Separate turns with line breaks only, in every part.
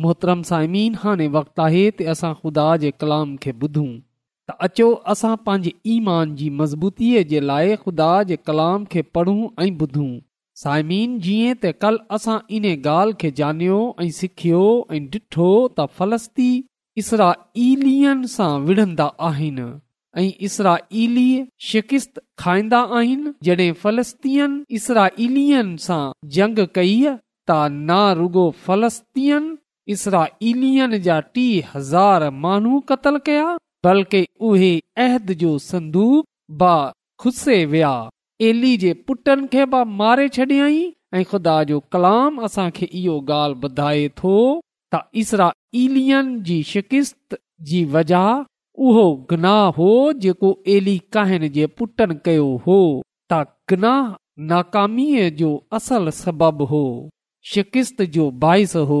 मोहतरम साइमीन हाणे वक़्तु आहे त असां ख़ुदा जे कलाम खे ॿुधूं त अचो असां पंहिंजे ईमान जी मज़बूतीअ जे लाइ ख़ुदा जे कलाम खे पढ़ूं ऐं ॿुधूं साइमीन जीअं त कल्ह असां इन ॻाल्हि खे ॼाणयो ऐं सिखियो ऐं ॾिठो त फ़लस्ती इसरा ईल सां विढ़ंदा आहिनि ऐं इसरा ईली शिकिस्त खाईंदा आहिनि जॾहिं फ़लस्तीअनि इसरा सां जंग कई त ना रुगो फ़लस्तीन इसरा इलियन जा टी हज़ार माण्हू کیا कया बल्कि उहे अहद जो संदूक बा खुसे विया एली जे पुटनि खे बि मारे छॾियई ऐं ख़ुदा जो कलाम असांखे इहो ॻाल्हि ॿुधाए थो त इसरा ईलियन जी शिकिस्त जी वजह उहो गनाह हो जेको एली काहिन जे पुटनि कयो हो त गनाह नाकामीअ जो असल सबबु हो शिकिस्त जो बाहिस हो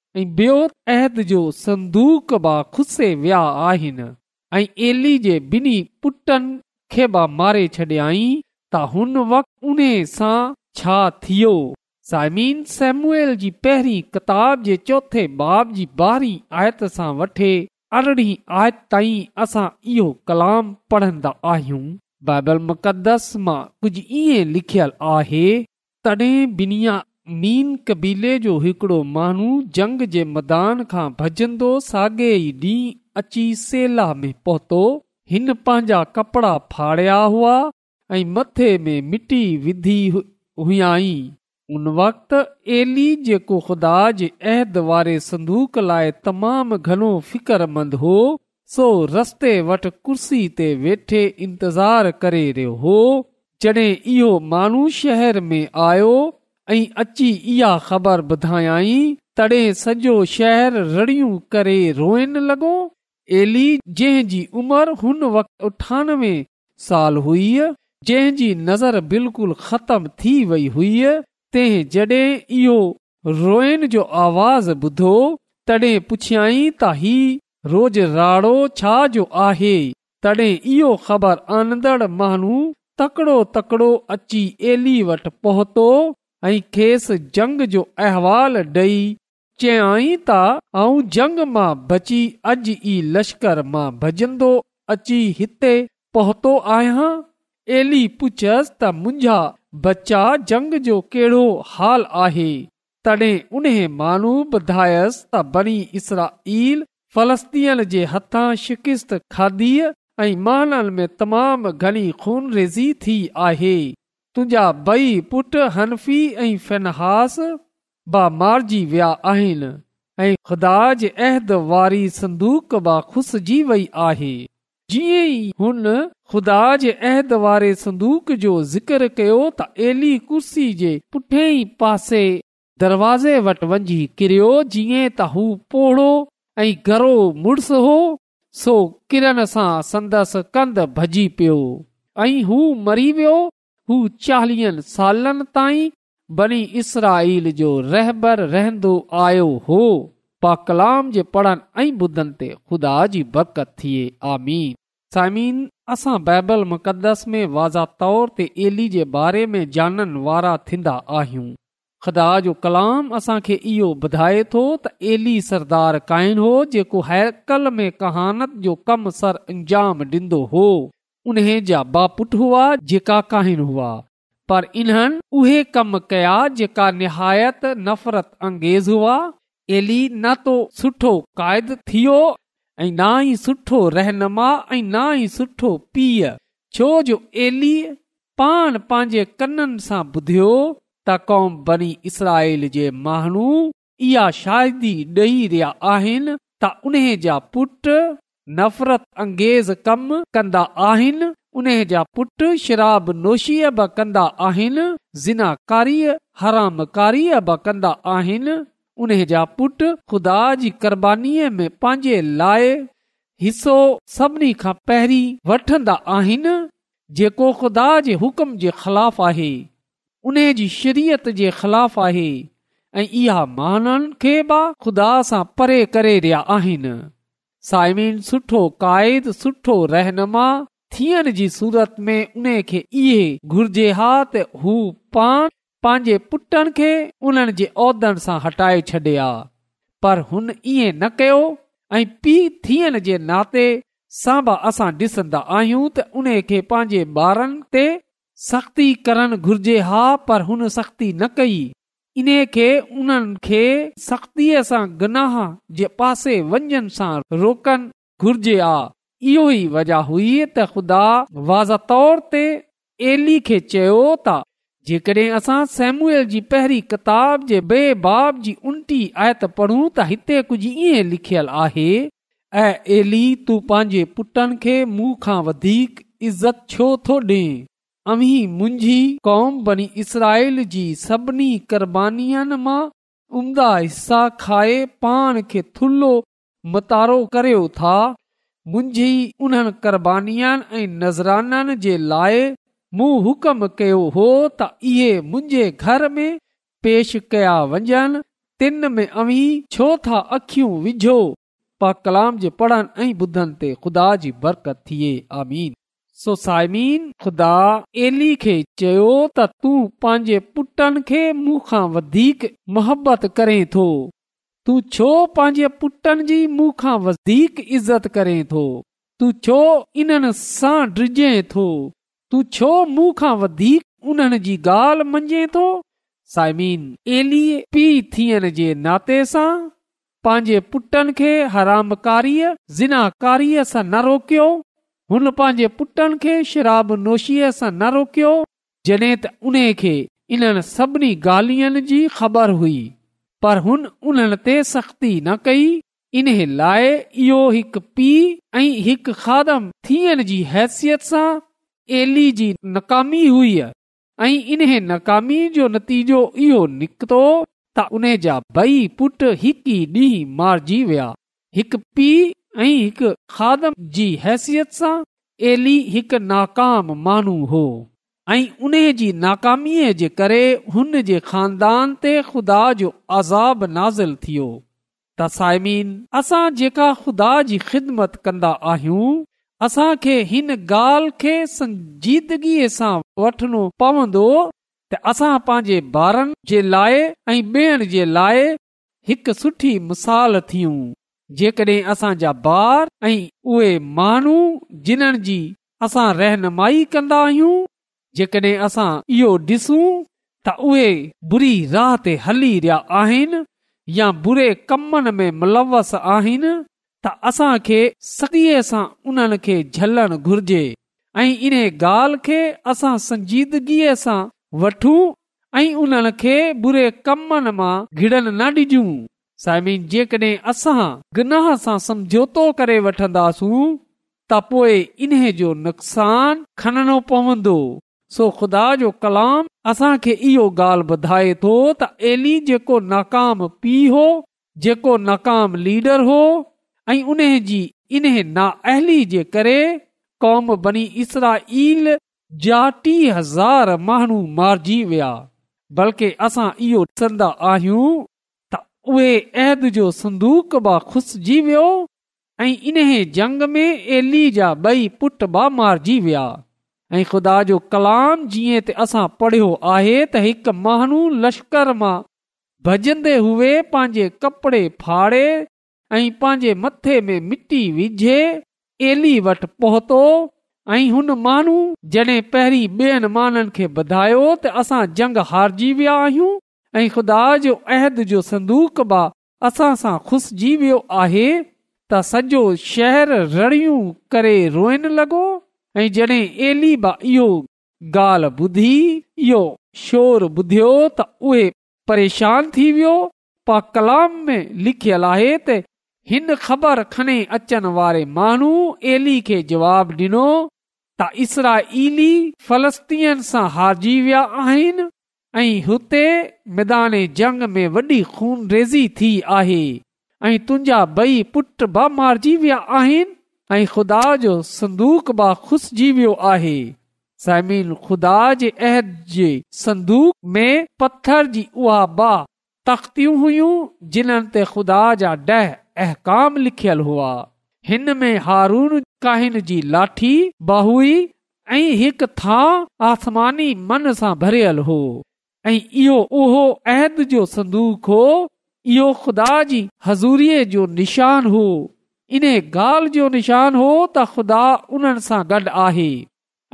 संदूकुसे विया आहिनि ऐं मारे छॾियईं त हुन वक़्त सां छा थियो सेमुएल जी पहिरीं किताब जे चोथे बाब जी ॿारहीं आयत सां वठी अरिड़ह आयत ताईं असां इहो कलाम पढ़ंदा आहियूं बाइबल मुक़दस मां कुझु ईअं लिखियल आहे तॾहिं बिनिया मीन कबीले जो हिकिड़ो माण्हू जंग जे मदान खां भॼंदो साॻे ई ॾींहुं अची सेला में पहुतो हिन पंहिंजा कपिड़ा फाड़िया हुआ ऐं मथे में मिटी विधी हुयाई उन वक़्ति एली जेको ख़ुदा जे अहद वारे संदूक लाइ तमामु घणो फ़िक्रमंद हो सो रस्ते वटि कुर्सी ते वेठे इंतज़ारु करे रहियो हो जॾहिं इहो माण्हू शहर में आयो ऐं अची इहा ख़बर ॿुधायई तॾहिं सॼो शहर रड़ियूं करे रोइनि लॻो एली जंहिं जी उमरि हुन वक़्ति अठानवे साल हुई जी नज़र बिल्कुलु ख़तम थी वई हुई तंहिं जॾहिं इहो रोइन जो आवाज़ ॿुधो तॾहिं पुछियई त ही रोज़ राड़ो छा जो आहे तॾहिं इहो ख़बर आनंदड़ मानू तकिड़ो तकिड़ो अची एली वटि पहुतो ऐं खेसि जंग जो अहिवालु डे॒ई चयई जंग मां बची अॼु ई लश्कर मां भजंदो अची हिते पहुतो आहियां एली पुछयसि त मुंहिंजा बच्चा जंग जो कहिड़ो हाल आहे तॾहिं उन मानू ॿुधायसि त बनी इसरा ईल फ़लस्तीअ जे हथां शिकिस्त खादीअ ऐं महलनि में तमामु घणी खून रेज़ी थी आहे तुंहिंजा बई पुट हनफ़ी ऐं फ़नहास बि मारिजी विया आहिनि ऐं ख़ुदा जहद वारी संदूक ब ख़ुसिजी वई आहे जीअं ई हुन ख़ुदा अहद वारे संदूक जो ज़िक्र कयो त एली कुर्सी जे पुठिएं पासे दरवाज़े वटि वञी किरियो जीअं त हू पोहड़ो ऐं घरो मुड़ुसु हो सो किरण सां संदसि कंद भॼी पियो ऐं हू मरी वियो हू चालीहनि सालनि ताईं बनी इसराईल जो रहबर रहंदो आयो हो पा कलाम जे पढ़नि ऐं ॿुधनि ते खुदा जी बरकत थिए आमीन सामिन असां बाइबल मुक़दस में वाज़ा तौर ते एली जे बारे में ॼाणण वारा थींदा आहियूं ख़ुदा जो कलाम असांखे इहो ॿुधाए थो त एली सरदार क़ाइन हो जेको हैकल में कहानत जो कम सर अंजाम ॾींदो हो पुट हुआ जेका कहिन हुआ पर इन्हनि उहे कम कया जेका निहायत नफ़रत अंगेज़ हुआ एली न तो सुठो सुठो थियो ऐं ना ई रहनुमा ऐं ना ई सुठो पीउ छो जो एली पाण पंहिंजे कननि सां ॿुधियो त कौम बनी इसराईल जे माण्हू इहा शादी ॾेई रहिया आहिनि त उन जा पुट नफ़रत अंगेज़ कम कंदा आहिनि उन जा पुट शराब नोशीअ बि कंदा आहिनि ज़िना कारीअ हराम कारीअ बि कंदा आहिनि उन जा पुट ख़ुदा जी क़ुर्बानी में पंहिंजे लाइ हिसो सभिनी खां पहिरीं वठंदा आहिनि जेको ख़ुदा जे हुकुम जे ख़िलाफ़ आहे उन जी शरीयत जे ख़िलाफ़ आहे ऐं इहा माण्हुनि खे बि ख़ुदा सां परे करे रहिया आहिनि साइमिन सुठो क़ाइद सुठो रहनुमा थियण जी सूरत में उन खे इहे घुर्जे हा त हू पाण पंहिंजे पुटनि खे उन्हनि जे उहिदनि सां हटाए छॾे आ पर हुन ईअं न कयो ऐं पीउ थियण जे नाते सां बि असां ॾिसंदा आहियूं त उन खे पंहिंजे ॿारनि ते सख़्ती करणु घुर्जे हा पर हुन सख़्ती न कई इन्हे उन्हनि खे सख़्तीअ सां गनाह जे पासे वञनि सां रोकन घुर्जे आ इहो ई वजह हुई त ख़ुदा वाज़ तौर ते एली खे चयो था जेकॾहिं असां सेमुएल जी पहिरीं किताब जे बेबाब जी उटी आयत पढ़ूं त हिते कुझु ईअं लिखियलु आहे ऐं एली तूं पंहिंजे पुटनि खे मूं खां वधीक इज़त छो थो अव्ही मुंहिंजी कौम बनी इसराइल जी सभिनी क़बानियनि मां उम्दा हिसा खाए पाण खे थुल्हो मतारो करियो था मुंहिंजी उन्हनि क़रबनियनि ऐं नज़राननि जे लाइ मूं हुकम कयो हो त इहे मुंहिंजे घर में पेशि कया वञनि तिन में अव्ही छो था अख़ियूं विझो पा कलाम जे पढ़नि ऐं ॿुधनि ते ख़ुदा जी बरकत थिए आमीन सो साइमीन ख़ुदा एली खे चयो त तूं पंहिंजे पुटनि खे मूंखां मोहबत करे थो तूं छो पंहिंजे पुटनि जी मूं वधीक इज़त करे थो तूं छो इन्हनि सां डिझे थो तूं छो मूं वधीक उन्हनि जी ॻाल्हि मञे थो साइमीन एली पीउ थियण जे नाते सां पंहिंजे पुटनि खे हराम कारीअ न रोकियो हुन पंहिंजे पुटनि खे शराब नोशीअ सां न रोकियो जॾहिं त उन खे इन सभिनी ॻाल्हियुनि जी ख़बर हुई पर हुन उन्हनि ते सख़्ती न कई इन लाइ इहो हिकु पीउ ऐं हिकु खादम थियण जी हैसियत सां एली जी नाकामी हुई ऐं इन नाकामी जो नतीजो इहो निकितो त उन जा ॿई पुट हिकु ई ॾींहुं मारिजी विया हिकु ऐं हिकु खादम जी हैसियत सां एली हिकु नाकाम माण्हू हो ऐं उन जी नाकामीअ जे करे हुन जे ख़ानदान ते ख़ुदा जो अज़ाब नाज़िल थियो असां जेका खुदा जी ख़िदमत कंदा आहियूं असांखे हिन ॻाल्हि खे संजीदगीअ सां वठणो पवंदो त असां पंहिंजे ॿारनि जे लाइ ऐं जे लाइ हिकु सुठी मिसाल थियूं जेकॾहिं असांजा ॿार ऐं उहे माण्हू जिन्हनि जी असां रहनुमाई कंदा आहियूं जेकॾहिं असां इहो ॾिसूं त उहे बुरी राह ते हली रहिया आहिनि या बुरे कमनि में मुलवस आहिनि त असां खे सॻीअ सां उन्हनि खे झलणु घुर्जे ऐं इन ॻाल्हि खे असां संजीदगीअ सां वठूं ऐं उन्हनि खे बुरे कमनि मां घिड़नि न ॾिजूं साइमिन जेकॾहिं असां सां समझौतो करे वठंदासूं त पोए इन जो नुक़सान खणणो पवंदो ॿुधाए थो त एली जेको नाकाम पीउ हो जेको नाकाम लीडर हो ऐं उन जी इन ना जे करे कौम बनी इसराईल हज़ार माण्हू मारिजी विया बल्कि असां इहो ॾिसंदा आहियूं उहेद जो संदूक बि ख़ुसिजी वियो ऐं इन जंग में एली जा ॿई पुट बि मारिजी विया ऐं ख़ुदा जो कलाम जीअं त असां पढ़ियो आहे त हिकु माण्हू लश्कर मां भॼंदे हुए पंहिंजे कपिड़े फाड़े ऐं पंहिंजे मथे में मिटी विझे एली वटि पहुतो ऐं हुन माण्हू जॾहिं पहिरीं ॿियनि माननि खे ॿधायो त असां जंग हारिजी विया आहियूं ऐं ख़ुदा जो अहद जो संदूक बि असां सां ख़ुशिजी वियो आहे त सॼो शहरु रड़ियूं करे रोइण लॻो ऐं जॾहिं एली बि इहो ॻाल्हि ॿुधी इहो शोर ॿुधियो त उहे परेशान थी वियो पा कलाम में लिखियल आहे त हिन ख़बर खणी अचण वारे माण्हू एली खे जवाब ॾिनो त इसरा ऐली फ़लस्तियन सां हारजी विया आहिनि ऐं हुते मैदाने जंग में वॾी खून रेज़ी थी आहे ऐं तुंहिंजा बई पुट मारिजी विया आहिनि ऐं खुदा जो संदूक बुसिजी वियो आहे समील खुदा जे संदूक पथर जी उहा बा तख़्तियूं हुयूं जिन्हनि ते खुदा जा ॾह अहकाम लिखियल हुआ हिन में हारून काहिन जी लाठी बाहूई ऐं हिकु थां आसमानी मन सां भरियल हो ऐं इहो उहो अहद जो संदूक हो इहो ख़ुदा जी हज़ूरी हो इन ॻाल्हि जो निशान हो त ख़ुदा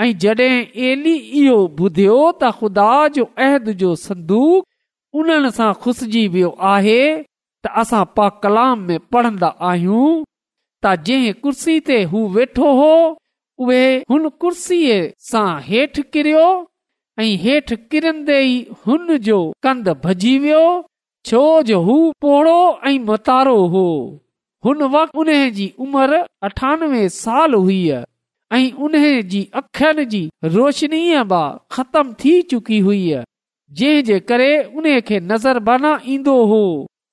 ऐं ॿुधियो त ख़ुदा संदूक उन सां खुसिजी वियो आहे त असां पा कलाम में पढ़ंदा आहियूं त जंहिं कुर्सी ते हू वेठो हो उहे हुन कुर्सीअ सां हेठि किरियो ऐं हेठि किरन्दे ई हुन जो कंद भॼी वियो छो जो हू पोड़ो ऐं मतारो हो हुन वक़्त उन जी उमिरि अठानवे साल हुई ऐं उन जी अखियुनि जी रोशनीअ मां ख़तम थी चुकी हुई जंहिं जे करे उन खे बना ईंदो हो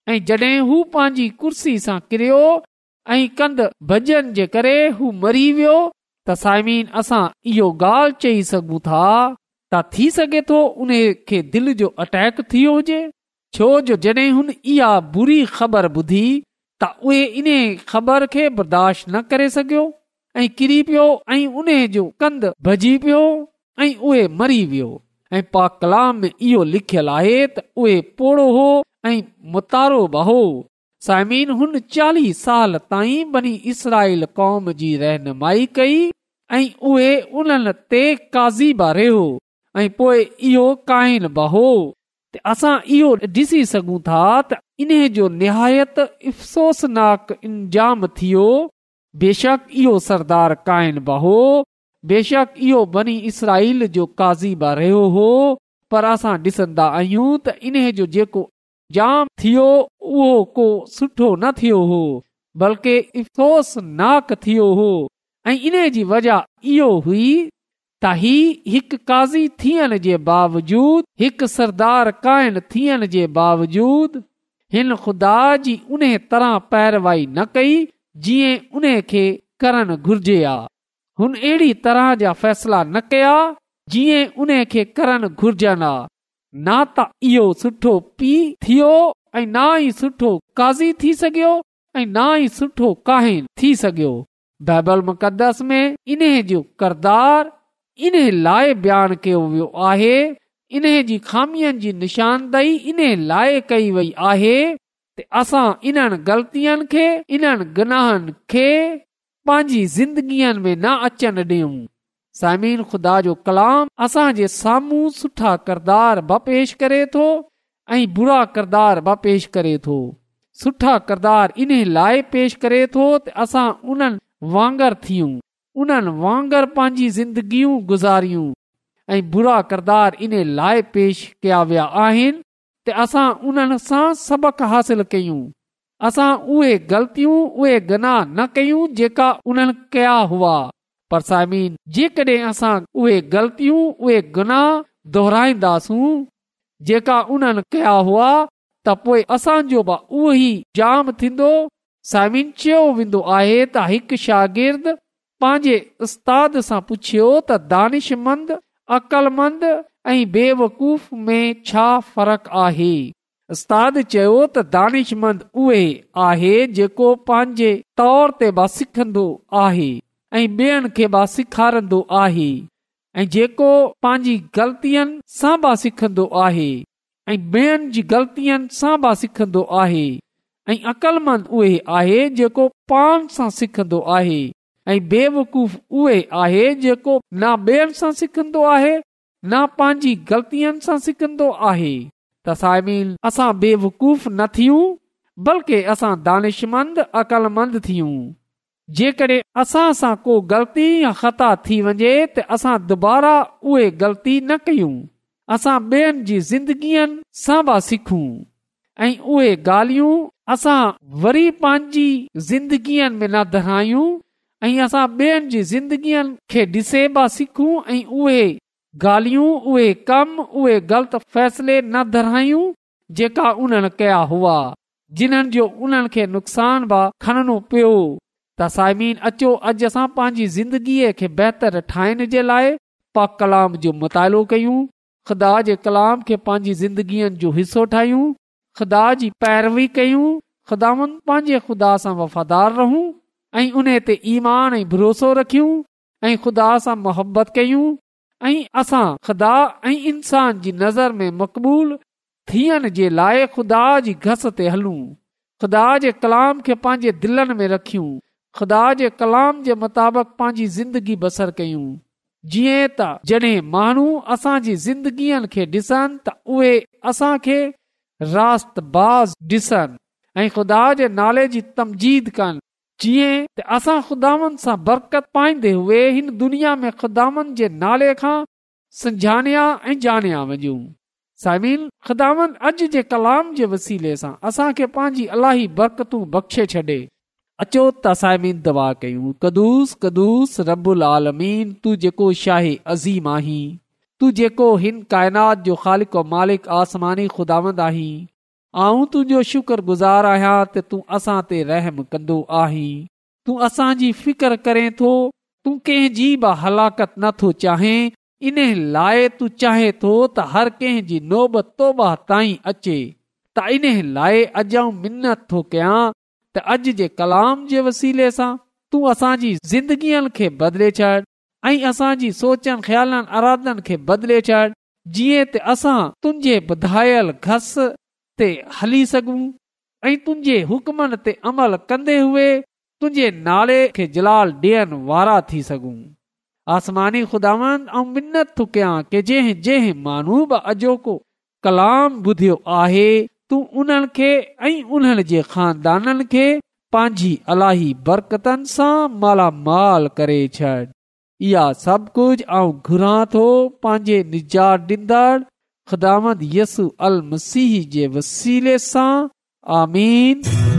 ऐं जड॒हिं हू पंहिंजी कुर्सी सां किरियो ऐं कंद भॼन जे करे हू मरी वियो त साइमीन असां इहो ॻाल्हि चई सघूं था थी सघे थो उने खे दिलि जो अटैक थियो हुजे छो जो जॾहिं हुन इहा बुरी ख़बर ॿुधी त उहे इन ख़बर खे बर्दाश्त न करे सघियो ऐं किरी पियो ऐं उन जो कंद भॼी पियो वियो ऐं पा कलाम इहो लिखियल आहे त उहे पोड़ो हो ऐं मुतारो बहो साइमीन हुन चालीह साल ताईं बनी इसराईल कौम जी रहनुमाई कई ऐं उहे उन ते ऐं पोए इहो क़ाइन बाहो असां इहो ॾिसी सघूं था त इन जो निहायत अफ़सोसनाक इंजाम थियो बेशक इहो सरदार क़ाइन बहो बेशक इहो बनी इसराईल जो काज़ी काज़िबा रहियो हो पर असां ॾिसंदा आहियूं त इन जो जेको जाम थियो उहो को सुठो न थियो हो बल्कि अफ़सोसनाक नाक थियो हो ऐं इन जी वजह इहो हुई त ही हिकु काज़ी थियण जे बावजूद हिकु सरदार काइन थियण जे बावजूद हिन ख़ुदा तरह पैरवाई न कई जीअं करणु घुर्जे आहे हुन अहिड़ी तरह जा फ़ैसिला न कया जीअं उन खे करणु घुर्जन आ न त इहो सुठो पीउ थियो ऐं ना ई सुठो काज़ी थी सघियो ऐं ना ई सुठो काहिन थी सघियो बाइबल मुक़दस में इन्हे जो करदार इन लाइ बयानु कयो वियो आहे इन जी ख़ामीअ जी निशानदेही इन लाइ कई वई आहे त असां इन्हनि ग़लतियुनि खे इन्हनि गुनाहनि खे पंहिंजी ज़िंदगीअ में न अचनि ॾियूं समीन ख़ुदा जो कलाम असांजे साम्हूं सुठा किरदार ब पेश करे थो ऐं बुरा किरदार ब पेश करे थो सुठा किरदार इन लाइ पेश करे थो त असां उन्हनि वांगर थियूं उन्हनि वांगर पंहिंजी ज़िंदगियूं गुज़ारियूं ऐं बुरा किरदार इन लाइ पेश कया विया आहिनि त असां उन्हनि सां सबक हासिल कयूं असां उहे ग़लतियूं उहे गनाह न कयूं जेका उन्हनि कया हुआ पर साइमीन जेकॾहिं असां उहे ग़लतियूं उहे गनाह दोहराईंदासूं जेका उन्हनि कया हुआ त पोइ असांजो बि उहो ई जाम थींदो साइम चयो वेंदो आहे त हिकु शागिर्दु पंहिंजे उस्ताद सां पुछियो त दानिशमंद अकलमंद ऐं बेवकूफ़ में छा फ़र्क़ु आहे उस्तादु चयो त दानिश उहे आहे जेको पंहिंजे तौर ते बि सिखंदो आहे ऐं ॿेअनि खे बि सिखारंदो आहे ऐं जेको पंहिंजी ग़लतियुनि सां बि सिखंदो आहे ऐं ॿेअनि जी ग़लतियुनि सां बि सिखंदो आहे ऐं अकलमंद उहे आहे जेको पाण सां सिखंदो आहे ऐं बेवकूफ़ उहे आहे जेको न सिखंदो आहे न पंहिंजी ग़लतियुनि सां सिखंदो आहे बेवकूफ़ न थियूं बल्कि असां दानिशमंद अक़लमंद थियूं जेकॾहिं असां सां को ग़लती ख़ता थी वञे त असां दुबारा उहे ग़लती न कयूं असां ॿेअनि जी ज़िंदगीअ सां बि सिखूं ऐं उहे ॻाल्हियूं न दहरायूं ऐं असां ॿियनि जी ज़िंदगीअ खे ॾिसे बि सिखूं ऐं उहे गाल्हियूं उहे कम उहे ग़लति फ़ैसिले न धरायूं जेका उन्हनि कया हुआ जिन्हनि जो उन्हनि खे नुक़सान बि खणणो पियो त साइमीन अचो अॼु असां पंहिंजी ज़िंदगीअ खे बहितर ठाहिण जे लाइ पा कलाम जो मुतालो कयूं ख़ुदा जे कलाम खे पंहिंजी ज़िंदगीअ जो हिसो ठाहियूं ख़ुदा जी पैरवी कयूं ख़ुदानि पंहिंजे ख़ुदा सां वफ़ादार रहूं ऐं उन ते ईमान ऐं भरोसो रखियूं ऐं ख़ुदा सां मुहबत कयूं ऐं असां ख़ुदा ऐं इंसान जी नज़र में मक़बूल थियण जे लाइ ख़ुदा जी घस ते हलूं ख़ुदा जे कलाम खे पंहिंजे दिलनि में रखियूं ख़ुदा जे कलाम जे मुताबिक़ पंहिंजी ज़िंदगी बसर कयूं माण्हू असांजी ज़िंदगीअ खे ख़ुदा जे नाले जी तमजीद कनि जीअं त असां ख़ुदान सां बरकत पाईंदे हिन दुनिया में ख़ुदान जे नाले खां संजाणिया ऐं जाणिया वञूं साइबिन ख़ुदान अॼु जे कलाम जे वसीले सां असांखे पंहिंजी अलाई बरकतू बख़्शे छॾे अचो त साइमिन दवा कयूं कदुस कदुस रबुल आलमीन तू जेको शाही अज़ीम आहीं तू जेको हिन काइनात जो ख़ालिक मालिक आसमानी ख़ुदांद आहीं आऊं तुंहिंजो शुक्रगुज़ारु आहियां त तूं असां ते रहम कंदो आहीं तूं असांजी फिकर करें थो तूं कंहिंजी बि हलाकत नथो चाहे इन लाइ तूं चाहे थो त हर कंहिंजी नोब तौबा त इन लाइ अॼु मिनत थो कयां त अॼु जे कलाम जे वसीले सां तूं असांजी ज़िंदगीअ खे बदिले छॾ ऐं असांजी सोचनि ख़्यालनि अराधन खे बदिले छॾ जीअं त असां तुंहिंजे ॿुधायल घस ते हली सघूं ऐं तुंहिंजे हुकमनि ते अमल कंदे हुए तुंहिंजे नाले खे जलाल ॾियण वारा थी सघूं आसमानी खुदा थो कयां की जंहिं जंहिं माण्हू बि अॼोको कलाम ॿुधियो आहे तूं उन्हनि खे ऐं उन्हनि जे खानदाननि खे पंहिंजी अलाही बरकतनि सां मालामाल करे छॾ इहा सभु कुझु ऐं घुरां थो पंहिंजे निजात ॾींदड़ ख़दामद यसु अल मसीह जे वसीले सां आमीन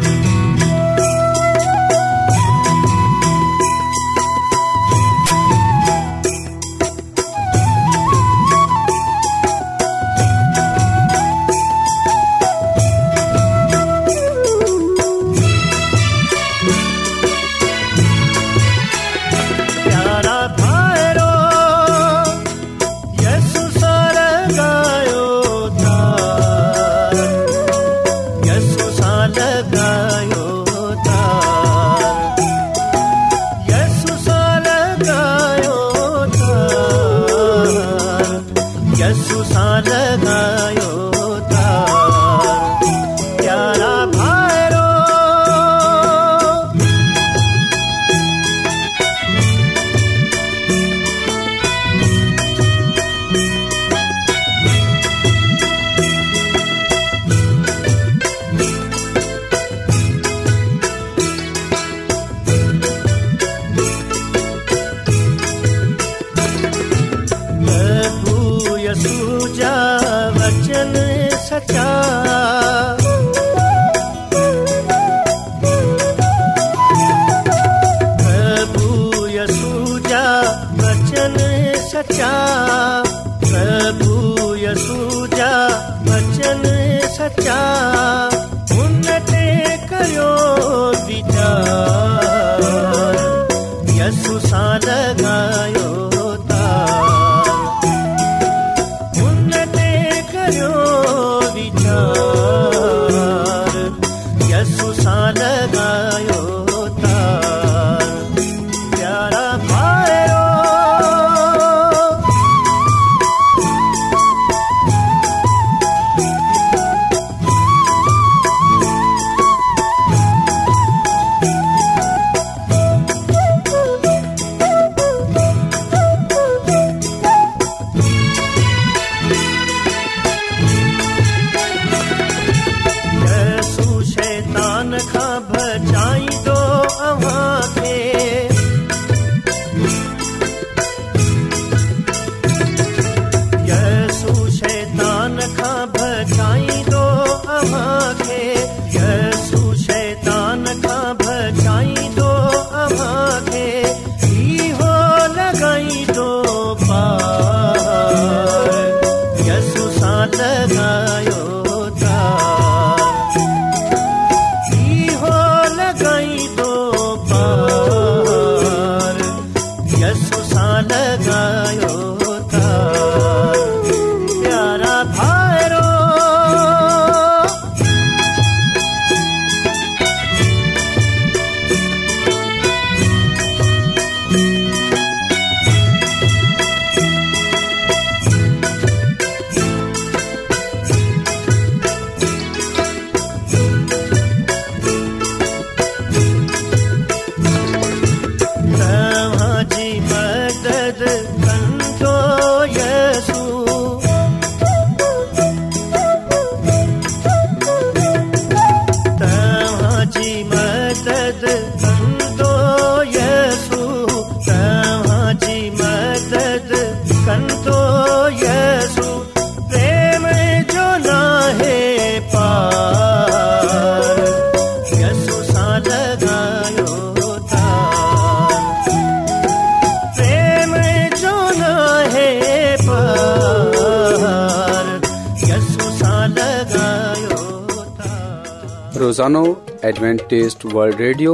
एडवेंटेज़ वर्ल्ड रेडियो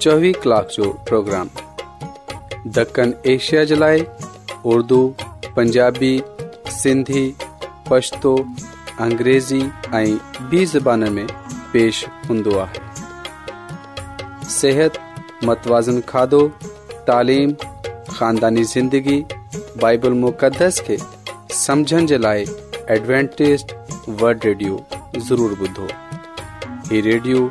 चोवीह कलाक जो प्रोग्राम दखण एशिया जे लाइ उर्दू पंजाबी सिंधी पछतो अंग्रेज़ी ऐं बि ज़बान में पेश हूंदो आहे सिहत मतवाज़न खाधो तालीम ख़ानदानी ज़िंदगी बाइबल मुक़दस खे समझण जे लाइ एडवेंटेज़ वल्ड रेडियो ज़रूरु रेडियो